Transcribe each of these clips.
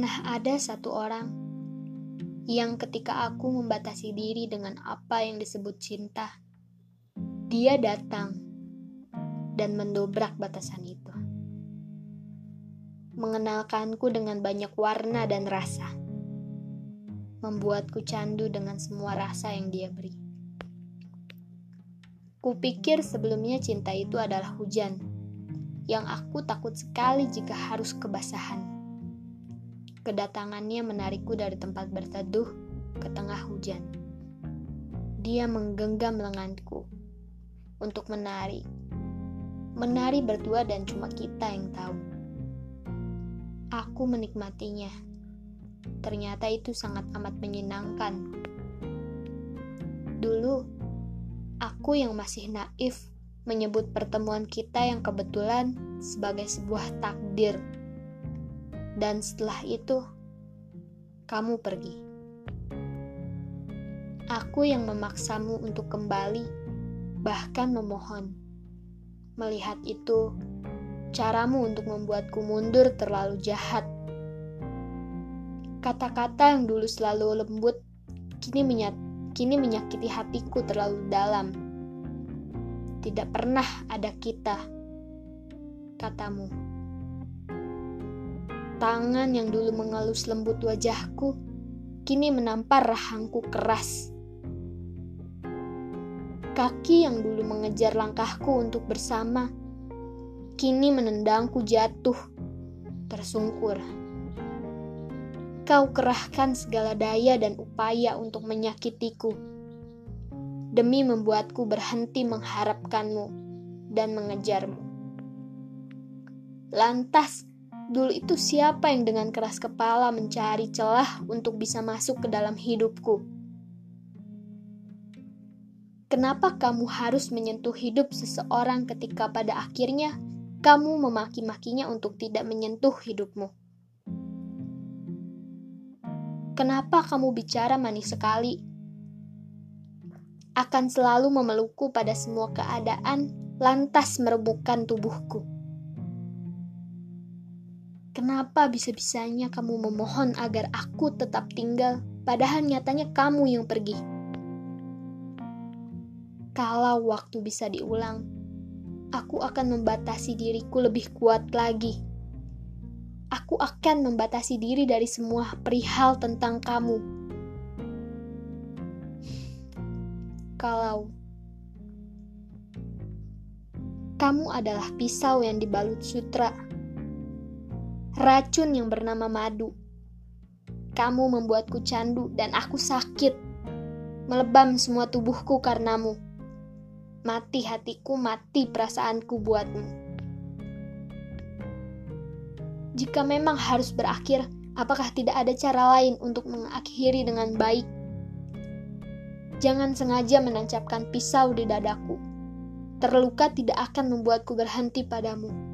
Pernah ada satu orang yang ketika aku membatasi diri dengan apa yang disebut cinta, dia datang dan mendobrak batasan itu. Mengenalkanku dengan banyak warna dan rasa. Membuatku candu dengan semua rasa yang dia beri. Kupikir sebelumnya cinta itu adalah hujan, yang aku takut sekali jika harus kebasahan. Kedatangannya menarikku dari tempat berteduh ke tengah hujan. Dia menggenggam lenganku untuk menari. Menari berdua dan cuma kita yang tahu. Aku menikmatinya. Ternyata itu sangat amat menyenangkan. Dulu Aku yang masih naif menyebut pertemuan kita yang kebetulan sebagai sebuah takdir. Dan setelah itu, kamu pergi. Aku yang memaksamu untuk kembali, bahkan memohon. Melihat itu, caramu untuk membuatku mundur terlalu jahat. Kata-kata yang dulu selalu lembut, kini menyatu kini menyakiti hatiku terlalu dalam. Tidak pernah ada kita, katamu. Tangan yang dulu mengelus lembut wajahku, kini menampar rahangku keras. Kaki yang dulu mengejar langkahku untuk bersama, kini menendangku jatuh, tersungkur kau kerahkan segala daya dan upaya untuk menyakitiku, demi membuatku berhenti mengharapkanmu dan mengejarmu. Lantas, dulu itu siapa yang dengan keras kepala mencari celah untuk bisa masuk ke dalam hidupku? Kenapa kamu harus menyentuh hidup seseorang ketika pada akhirnya kamu memaki-makinya untuk tidak menyentuh hidupmu? Kenapa kamu bicara manis sekali? Akan selalu memelukku pada semua keadaan, lantas merebutkan tubuhku. Kenapa bisa-bisanya kamu memohon agar aku tetap tinggal, padahal nyatanya kamu yang pergi? Kalau waktu bisa diulang, aku akan membatasi diriku lebih kuat lagi aku akan membatasi diri dari semua perihal tentang kamu. Kalau kamu adalah pisau yang dibalut sutra, racun yang bernama madu. Kamu membuatku candu dan aku sakit, melebam semua tubuhku karenamu. Mati hatiku, mati perasaanku buatmu. Jika memang harus berakhir, apakah tidak ada cara lain untuk mengakhiri dengan baik? Jangan sengaja menancapkan pisau di dadaku. Terluka tidak akan membuatku berhenti padamu.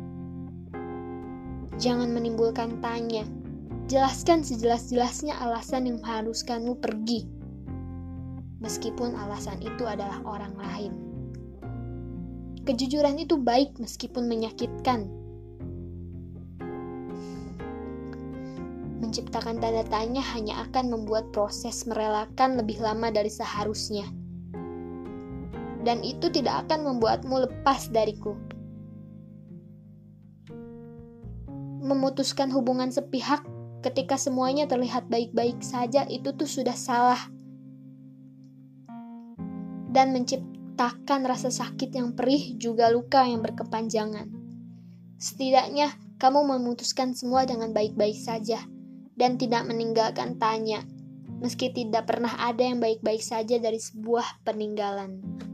Jangan menimbulkan tanya. Jelaskan sejelas-jelasnya alasan yang mengharuskanmu pergi. Meskipun alasan itu adalah orang lain. Kejujuran itu baik meskipun menyakitkan menciptakan tanda tanya hanya akan membuat proses merelakan lebih lama dari seharusnya. Dan itu tidak akan membuatmu lepas dariku. Memutuskan hubungan sepihak ketika semuanya terlihat baik-baik saja itu tuh sudah salah. Dan menciptakan rasa sakit yang perih juga luka yang berkepanjangan. Setidaknya kamu memutuskan semua dengan baik-baik saja dan tidak meninggalkan tanya, meski tidak pernah ada yang baik-baik saja dari sebuah peninggalan.